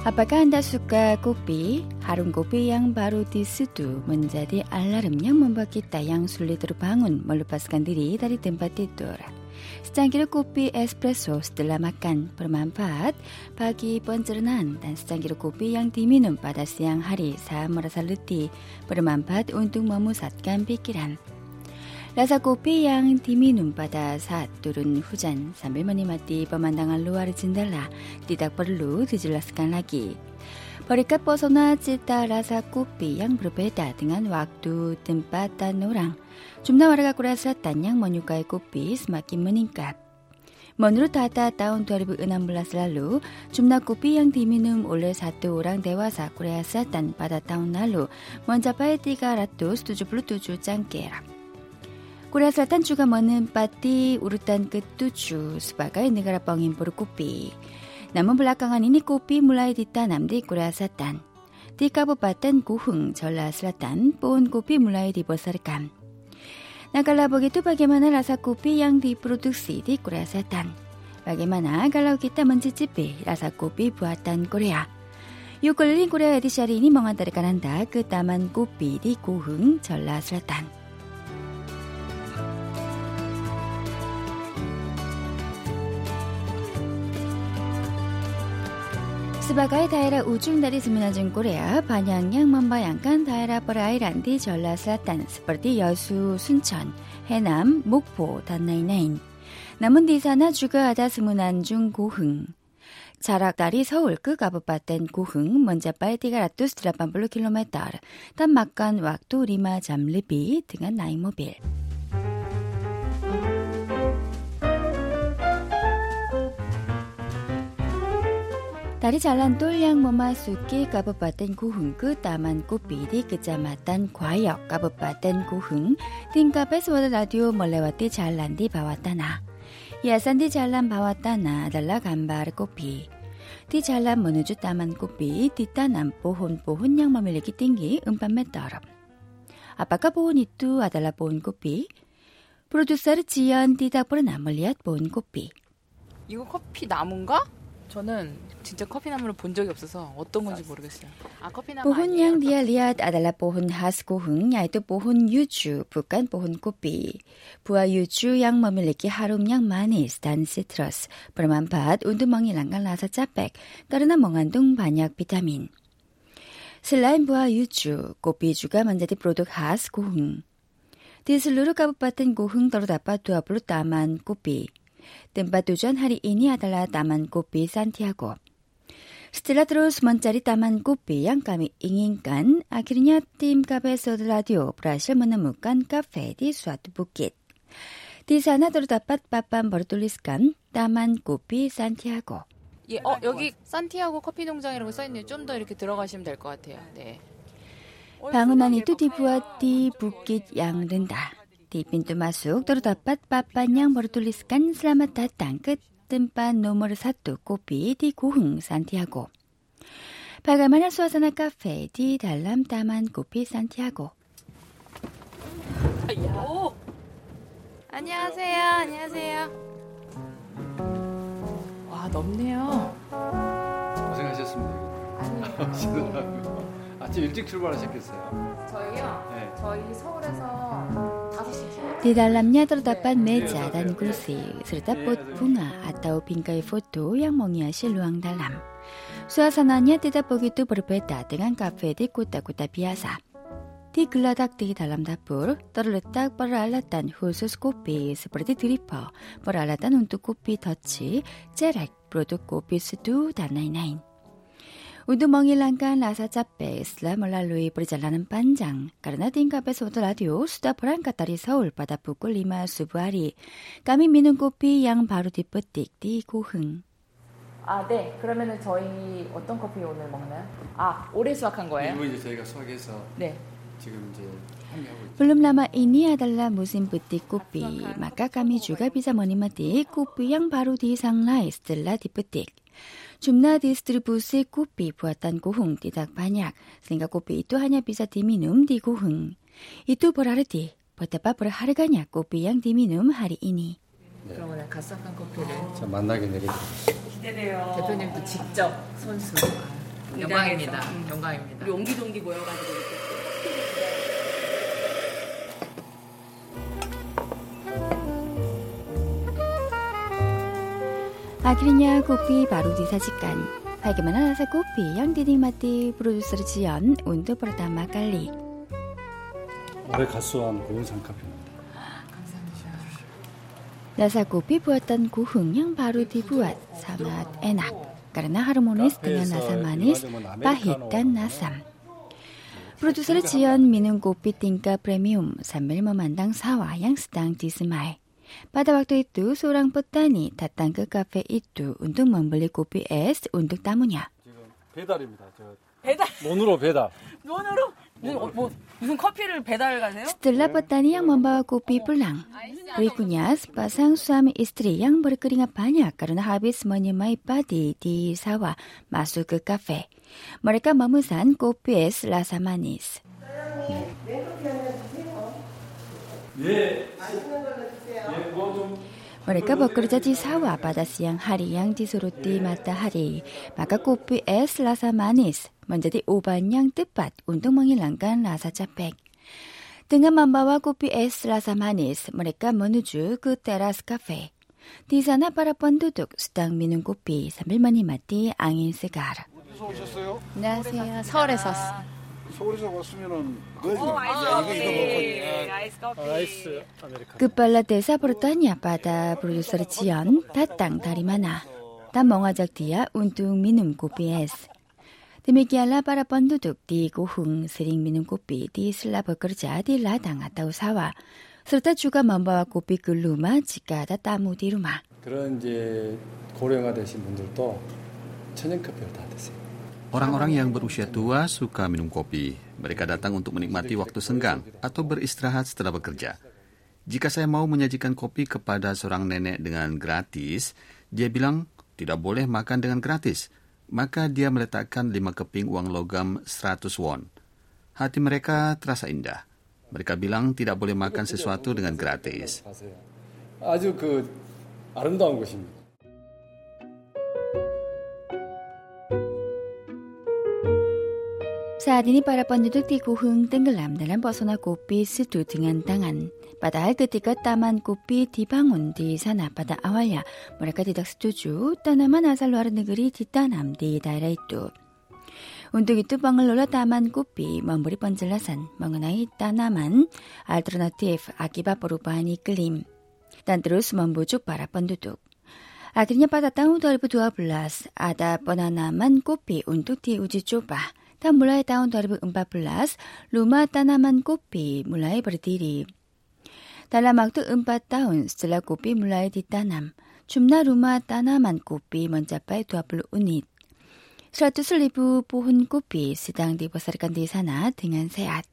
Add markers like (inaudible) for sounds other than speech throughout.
Apakah Anda suka kopi? Harum kopi yang baru diseduh menjadi alarm yang membuat kita yang sulit terbangun melepaskan diri dari tempat tidur. Secangkir kopi espresso setelah makan bermanfaat bagi pencernaan dan secangkir kopi yang diminum pada siang hari saat merasa letih bermanfaat untuk memusatkan pikiran. Rasa kopi yang diminum pada saat turun hujan sambil menikmati pemandangan luar jendela tidak perlu dijelaskan lagi. Berikat pesona cita rasa kopi yang berbeda dengan waktu, tempat, dan orang. Jumlah warga Korea Selatan yang menyukai kopi semakin meningkat. Menurut data tahun 2016 lalu, jumlah kopi yang diminum oleh satu orang dewasa Korea Selatan pada tahun lalu mencapai 377 cangkir. Korea Selatan juga menempati urutan ketujuh sebagai negara pengimpor kopi. Namun belakangan ini kopi mulai ditanam di Korea Selatan. Di Kabupaten Guhung, Jeolla Selatan, pohon kopi mulai dibesarkan. Nah, kalau begitu bagaimana rasa kopi yang diproduksi di Korea Selatan? Bagaimana kalau kita mencicipi rasa kopi buatan Korea? Yuk keliling Korea edisi hari ini mengantarkan Anda ke Taman Kopi di Guhung, Jeolla Selatan. 스바가의 다이라 우줄나리 스미나진 꼬레아 반양양 만바 양간 다이라 버라이란디 전라스라탄 스퍼디 여수 순천 해남 목포 단나이나인. 남은 디사나 주가하다 스문한 중 고흥. 자락다리 서울 그 끝 아부빠땐 고흥 먼저 빨디가 라투스트라반블로 킬로메터. 딴 막간 왁도 리마 잠리비 등한 나이모빌. 다리 잘난 똘량 뭐마 숫기 까부빠땐 고흥 그 따만 꾸삐디 그자마딴 과역 까부빠땐 고흥 띵까빼스워드 라디오 멀레와띠 잘난디 바왔다나 야산디 잘난 바왔다나 달라 간바르 꾸삐 디 잘난 머누주 따만 꾸삐 디따 남보 혼보 혼양 머밀리기 띵기 음밤에 떨어 아빠가 보온 이뚜 아달라 보온 꾸삐 프로듀서르 지연 디닥보르 나물리앗 보온 꾸삐 이거 커피 남은가? 저는 진짜 커피나무를 본 적이 없어서 어떤 건지 모르겠어요. 아, 커피나무 Pohon yang dia lihat adalah pohon khas Gohung yaitu pohon yuju, bukan pohon kopi. Buah yuju yang memiliki harum yang manis dan sitrus bermanfaat untuk menghilangkan rasa capek karena mengandung banyak vitamin. Selain buah yuju, kopi juga menjadi produk khas Gohung. Di seluruh kabupaten Gohung terdapat 20 taman kopi. 뜸바두전 하리이니 아달라 따만 꽃비 산티아고. 스텔라 트로스 먼짜리 따만 꽃비 양감이 잉잉깐 아키르냐 띠임 카페 소드 라디오 브라실 문은 무깐 카페 디 수아트 부킷. 디사나 드로다팟 빠빰 버르돌리스칸 따만 꽃비 산티아고. 예, 어, 네, 여기 네. 산티아고 커피 농장이라고 써있네요. 좀 더 이렇게 들어가시면 될 것 같아요. 네. 방은안이 뚜디부아띠 부킷 양른다. Di pintu masuk terdapat papan yang bertuliskan selamat datang ke tempat nomor satu kopi di Gohung, Santiago. Bagaimana suasana kafe di dalam Taman Kopi Santiago? 오! 안녕하세요. 안녕하세요. 와, 넓네요. 고생하셨습니다. 아침 일찍 출발하셨겠어요. 저희요? 네. 저희 서울에서 5시 Di dalamnya terdapat meja dan kursi, serta pot bunga atau bingkai foto yang menghiasi ruang dalam. Suasananya tidak begitu berbeda dengan kafe di kota-kota biasa. Di geladak di dalam dapur terletak peralatan khusus kopi seperti dripper, peralatan untuk kopi touch, cerek, produk kopi seduh, dan lain-lain. Untuk menghilangkan rasa capek setelah melalui perjalanan panjang, karena tingkap episode radio sudah berangkat dari Seoul pada pukul 5 subuh hari, kami minum kopi yang baru dipetik di Gohung. 아, 네. 그러면은 저희 어떤 커피 오늘 먹나요? 아, 올해 수확한 거예요? 일부 이제 저희가 수확해서 네. 지금 이제. Belum lama ini adalah musim petik kopi, maka kami juga bisa menikmati kopi yang baru disanglai setelah dipetik. 줌나 디스트리부스의 꽃비 부았단 고흥 디닥 반약 생가 꽃비 또 하냐 비자 디미눔 디 고흥 이또 보라르디 버테빠 보라 하르가냐 꽃비 양 디미눔 하리이니 그럼 오늘 가싹한 커피를 자 만나게 내리죠 기대돼요. 대표님도 직접 선수. 영광입니다. 음. 영광입니다. 용기동기 모여가지고 Akhirnya kopi baru disajikan. Bagaimana rasa kopi yang dinikmati produser Jion untuk pertama kali? 올해 가수한 고은상 카페입니다. Rasa kopi buatan Kuhung yang baru dibuat sangat enak karena harmonis dengan rasa manis, pahit, dan asam. Produser Jion minum kopi tingkat premium sambil memandang sawah yang sedang disemai. 빠다박도 이뚜 소랑 뿌따니 다땅그 카페 이뚜 운동 멍블리 고삐 에스 운동 따무냐. 지금 배달입니다. 저 배달. 논으로 배달. 논으로. 뭐, 뭐, 무슨 커피를 배달 가세요? 스텔라 버타니 양 멈바와 고피 불랑. 리구냐 스파상 수암 이스트리 양 버리끄링아 바냐 까르나 하비스 머니 마이 바디 디 사와 마수그 카페. 머리카 머무산 고피에스 라사마니스. 예. Mereka bekerja di sawah pada siang hari yang disuruti matahari, maka kopi es rasa manis menjadi obat yang tepat untuk menghilangkan rasa capek. Dengan membawa kopi es rasa manis, mereka menuju ke teras kafe. Di sana para penduduk sedang minum kopi sambil menikmati angin segar. 안녕하세요. 서울에서 왔어요. 서울에서 왔으면은 어, 아이스 아, 커피. 아이스 커피. 끝발라때 사버릇한 야바다. 프로듀서를 지연 다땅 다리 많아 다 멍아작 뒤야 운뚱 미눔 고삐에스. 데메기알라 빠라번 두둑 디고 흥 스링 미눔 고삐 디 슬라 버거자 디 라당 아따우 사와. 슬타 주가 멈바와 고삐 글루마 지까다 따무 디루마. 그런 이제 고령화 되신 분들도 천연 커피를 다 드세요. Orang-orang yang berusia tua suka minum kopi. Mereka datang untuk menikmati waktu senggang atau beristirahat setelah bekerja. Jika saya mau menyajikan kopi kepada seorang nenek dengan gratis, dia bilang tidak boleh makan dengan gratis. Maka dia meletakkan lima keping uang logam 100 won. Hati mereka terasa indah. Mereka bilang tidak boleh makan sesuatu dengan gratis. 가세요. 아주 그 아름다운 곳입니다. Saat ini para penduduk di Kuhung tenggelam dalam pesona kopi seduh dengan tangan. Padahal ketika taman kopi dibangun di sana pada awalnya, mereka tidak setuju tanaman asal luar negeri ditanam di daerah itu. Untuk itu pengelola taman kopi memberi penjelasan mengenai tanaman alternatif akibat perubahan iklim dan terus membujuk para penduduk. Akhirnya pada tahun 2012 ada penanaman kopi untuk diuji coba. Mulai tahun 2014, rumah tanaman kopi mulai berdiri. Dalam waktu empat tahun setelah kopi mulai ditanam, jumlah rumah tanaman kopi mencapai 20 unit. 100 ribu pohon kopi sedang dibesarkan di sana dengan sehat.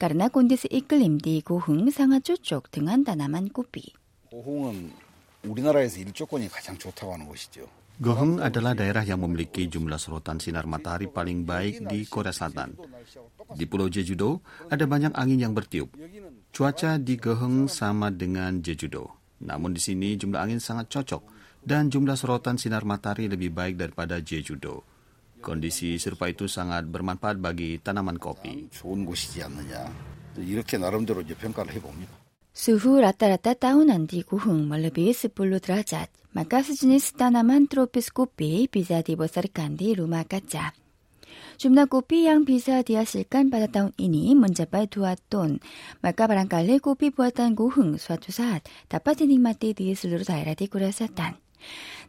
Karena kondisi iklim di Gohung sangat cocok dengan tanaman kopi. 고흥은 우리나라에서 일조건이 가장 좋다고 하는 곳이죠. Goheng adalah daerah yang memiliki jumlah sorotan sinar matahari paling baik di Korea Selatan. Di Pulau Jeju-do ada banyak angin yang bertiup. Cuaca di Goheng sama dengan Jeju-do. Namun di sini jumlah angin sangat cocok dan jumlah sorotan sinar matahari lebih baik daripada Jeju-do. Kondisi serupa itu sangat bermanfaat bagi tanaman kopi. Suhu rata-rata tahun nanti kuhung melebihi 10 derajat, maka sejenis tanaman tropis kopi bisa dibesarkan di rumah kaca. Jumlah kopi yang bisa dihasilkan pada tahun ini mencapai 2 ton, maka barangkali kopi buatan Guhung suatu saat dapat dinikmati di seluruh daerah di Korea Selatan.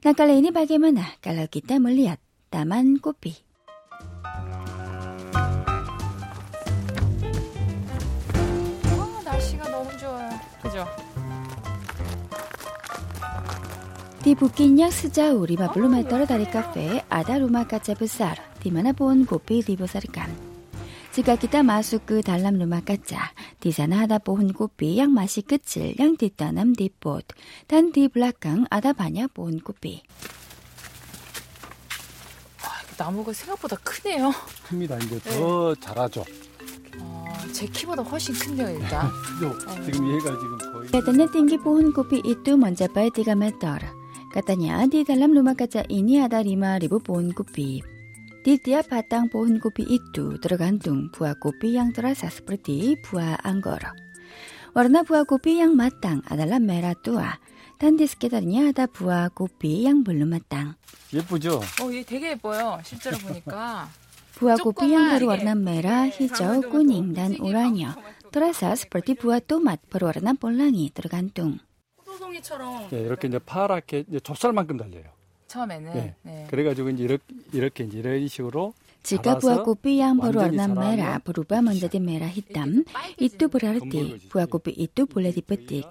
Nah kali ini bagaimana kalau kita melihat taman kopi? Di bukit yang sejauh 50 meter dari kafe ada rumah kaca besar di mana pohon kopi dibesarkan. Jika kita masuk ke dalam rumah kaca, di sana ada pohon kopi yang masih kecil yang ditanam di pot dan di belakang ada banyak pohon kopi. 나무가 생각보다 크네요. 큽니다. 이제 더 자라죠. 아, 제 키보다 훨씬 큰데요, 일단. 그죠? 지금 얘가 지금 거의 Katanya tinggi pohon kopi itu mencapai 3 meter. Katanya di dalam rumah kaca ini ada 5.000 pohon kopi. Di tiap batang pohon kopi itu tergantung buah kopi yang terasa seperti buah anggur. Warna buah kopi yang matang adalah merah tua. Dan di sekitarnya ada buah kopi yang belum matang. 예쁘죠? 어, 얘 되게 예뻐요. 실제로 보니까. (laughs) Buah kopi yang 조그만 berwarna 이게 merah, hijau, kuning, dan oranye. Terasa seperti buah tomat berwarna pelangi tergantung. 소송이처럼. 예, 이렇게 이제 파랗게 이제 좁쌀만큼 달려요. 처음에는. 예. 네. 그래가지고 이제 이렇게, 이렇게 이제 이런 식으로 지가 부하고 삐양 보러 남마라 부르바 먼저디 메라 히땀 이뚜 보라르띠 부하고 삐 이뚜 볼레디 뿌띠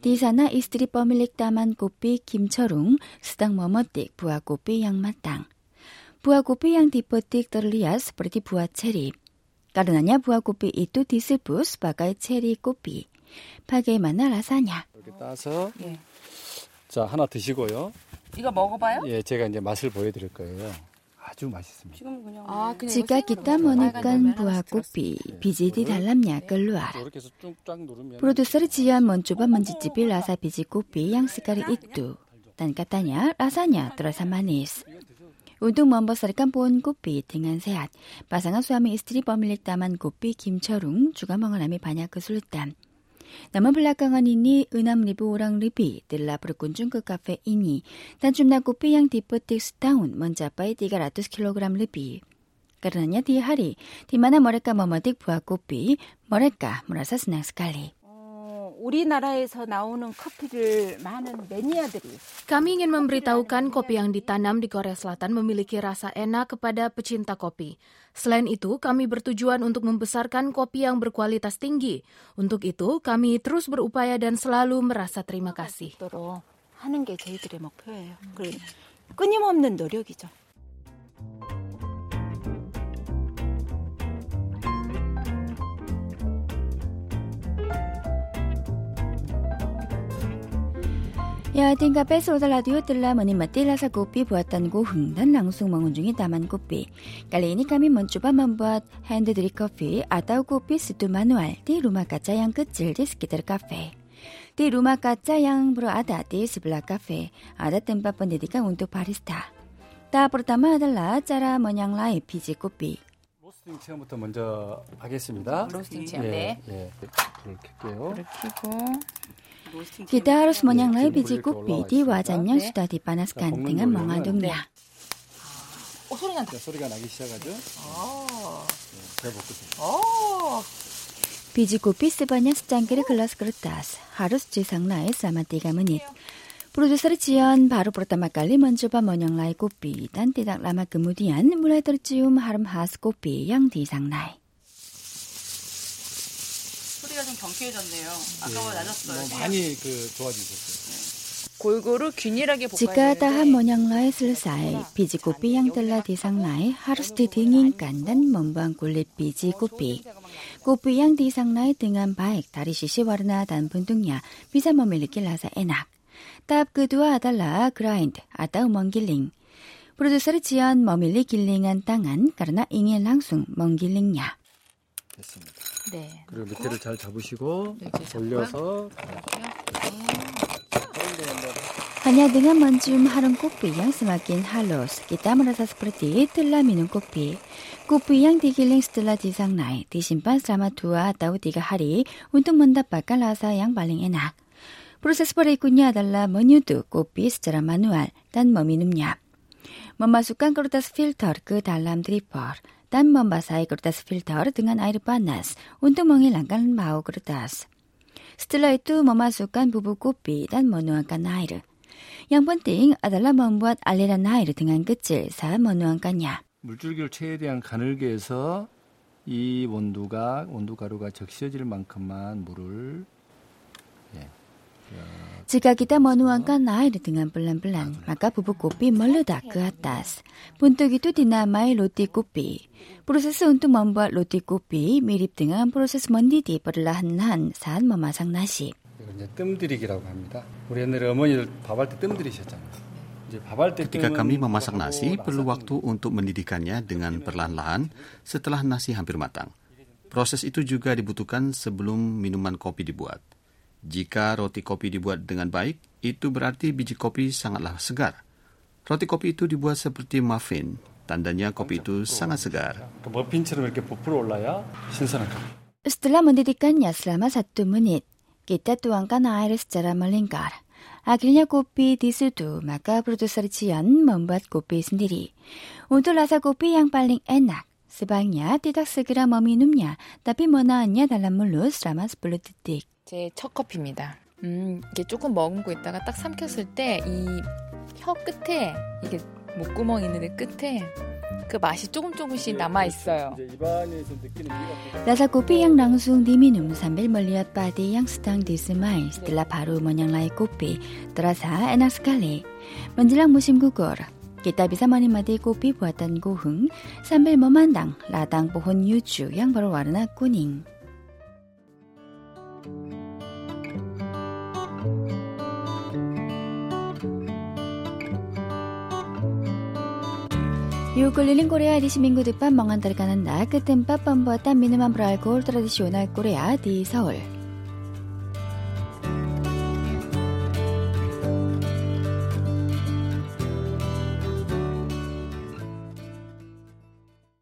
디사나 이스트리 버밀릭 따만 고삐 김철웅 스당 머머띠 부하고 삐양 마땅 부하고 삐양 디퍼띠 떨리아 스프레디 부하 체리 까르나냐 부하고 삐 이뚜 디슬부 스바가의 체리 꼬삐 파게 만나 라사냐. 이렇게 따서 예. 자 하나 드시고요. 이거 먹어봐요? 예, 제가 이제 맛을 보여드릴 거예요. 아주 맛있습니다. 지금 그냥 아, 지가 기타 모니깐 부하고피 비지디 달람냐 끌루아 프로듀서를 지휘한 먼주바 먼지집이 라사 비지고피 양스카리 이뚜 단까따냐 라사냐 들어사마니스 운동 먼버서리깐 본 고삐 등한 세앗 바상아 수아미 이스트리 범밀릭 따만 고삐 김철웅 주가멍을 남이 반야 그 술땀 Namun belakangan ini 6.000 orang lebih telah berkunjung ke kafe ini dan jumlah kopi yang dipetik setahun mencapai 300 kg lebih. Karenanya di hari di mana mereka memetik buah kopi, mereka merasa senang sekali. 어, 우리나라에서 나오는 커피를 많은 매니아들이 Kami ingin memberitahukan kopi yang ditanam di Korea Selatan memiliki rasa enak kepada pecinta kopi. Selain itu, kami bertujuan untuk membesarkan kopi yang berkualitas tinggi. Untuk itu, kami terus berupaya dan selalu merasa terima kasih. 있도록 하는 게 저희들의 목표예요. 그 끊임없는 노력이죠. Ya, tinggal peso radio telah menikmati rasa kopi buatan Goheng dan langsung mengunjungi Taman Kopi. Kali ini kami mencoba membuat hand drip coffee atau kopi seduh manual di rumah kaca yang kecil di sekitar kafe. Di rumah kaca yang berada di sebelah kafe, ada tempat pendidikan untuk barista. Tahap pertama adalah cara menyanglai biji kopi. 로스팅 체험부터 먼저 하겠습니다. 로스팅 체험, 예, 네. 예. 불을 켤게요. 불을 켜고. Kita harus menyanglai biji 지금 kopi 올라와 di 있습니다. wajan yang 네. sudah dipanaskan 자, dengan 볶는 mengandungnya. 어, 소리 난다. 자, 소리가 나기 시작하죠. 어. 예, 잘 볶으세요. 어. Biji kopi sebanyak secangkir gelas kertas harus disanglai selama 3 menit. Produser Jion baru pertama kali mencoba menyanglai kopi dan tidak lama kemudian mulai tercium harum khas kopi yang disanglai. 소리가 좀 경쾌해졌네요. 아까보다 낮았어요. 뭐 많이 그 좋아지셨어요. 골고루 균일하게 볶아야 Jika 되는데 tahap menyanglai selesai, biji kopi yang telah disanglai harus didinginkan dan membuang kulit biji kopi. Kopi yang disanglai dengan baik dari sisi warna dan bentuknya bisa memiliki rasa enak. Tahap kedua adalah grind atau menggiling. Produser Jian memilih gilingan tangan karena ingin langsung menggilingnya. 됐습니다. 네. 그리고 밑에를 잘 잡으시고 이렇게 잡고요. 올려서 Hanya dengan mencium harum kopi yang semakin halus, kita merasa seperti telah minum kopi. Kopi yang digiling setelah disanglai disimpan selama dua atau tiga hari untuk mendapatkan rasa yang paling enak. Proses berikutnya adalah menyuduk kopi secara manual dan meminumnya. Memasukkan kertas filter ke dalam dripper 딴먼 바사이 그루다스 필터 등한 아이르바나스 운동멍이 랑간 마오 그루다스 스틸라이 뚜 머마수간 부부 꼬삐 단 머누안간 나이르 양번 띵 아달라 먼부앗 알리란 나이르 등한 끝질 사 머누안간야 물줄기를 최대한 가늘게해서 이 온도가 온도 가루가 적셔질 만큼만 물을 예, Jika kita menuangkan air dengan pelan-pelan, maka bubuk kopi meledak ke atas. Bentuk itu dinamai roti kopi. Proses untuk membuat roti kopi mirip dengan proses mendidih perlahan-lahan saat memasang nasi. Ketika kami memasak nasi, perlu waktu untuk mendidihkannya dengan perlahan-lahan setelah nasi hampir matang. Proses itu juga dibutuhkan sebelum minuman kopi dibuat. Jika roti kopi dibuat dengan baik, itu berarti biji kopi sangatlah segar. Roti kopi itu dibuat seperti muffin, tandanya kopi itu sangat segar. Setelah mendidikannya selama satu menit, kita tuangkan air secara melingkar. Akhirnya kopi diseduh, maka produser cian membuat kopi sendiri. Untuk rasa kopi yang paling enak, 스방야 띠닥스그라 머미 눕냐 따피 뭐나 안냐 달란물루 스라마스 블루티틱 제 첫 커피입니다. 음 이게 조금 머금고 있다가 딱 삼켰을 때 이 혀 끝에 이게 목구멍 있는 데 끝에 그 맛이 조금 조금씩 남아 있어요. 라사 코피 yang langsung diminum sambil melihat padi yang sedang disemai setelah baru menyangrai kopi terasa enak sekali. Menjelang musim gugur, kita bisa menikmati kopi buatan Goheng sambil memandang ladang pohon yuju yang berwarna kuning. Yuk keliling Korea di seminggu depan mengantarkan Anda ke tempat pembuatan minuman beralkohol tradisional Korea di Seoul.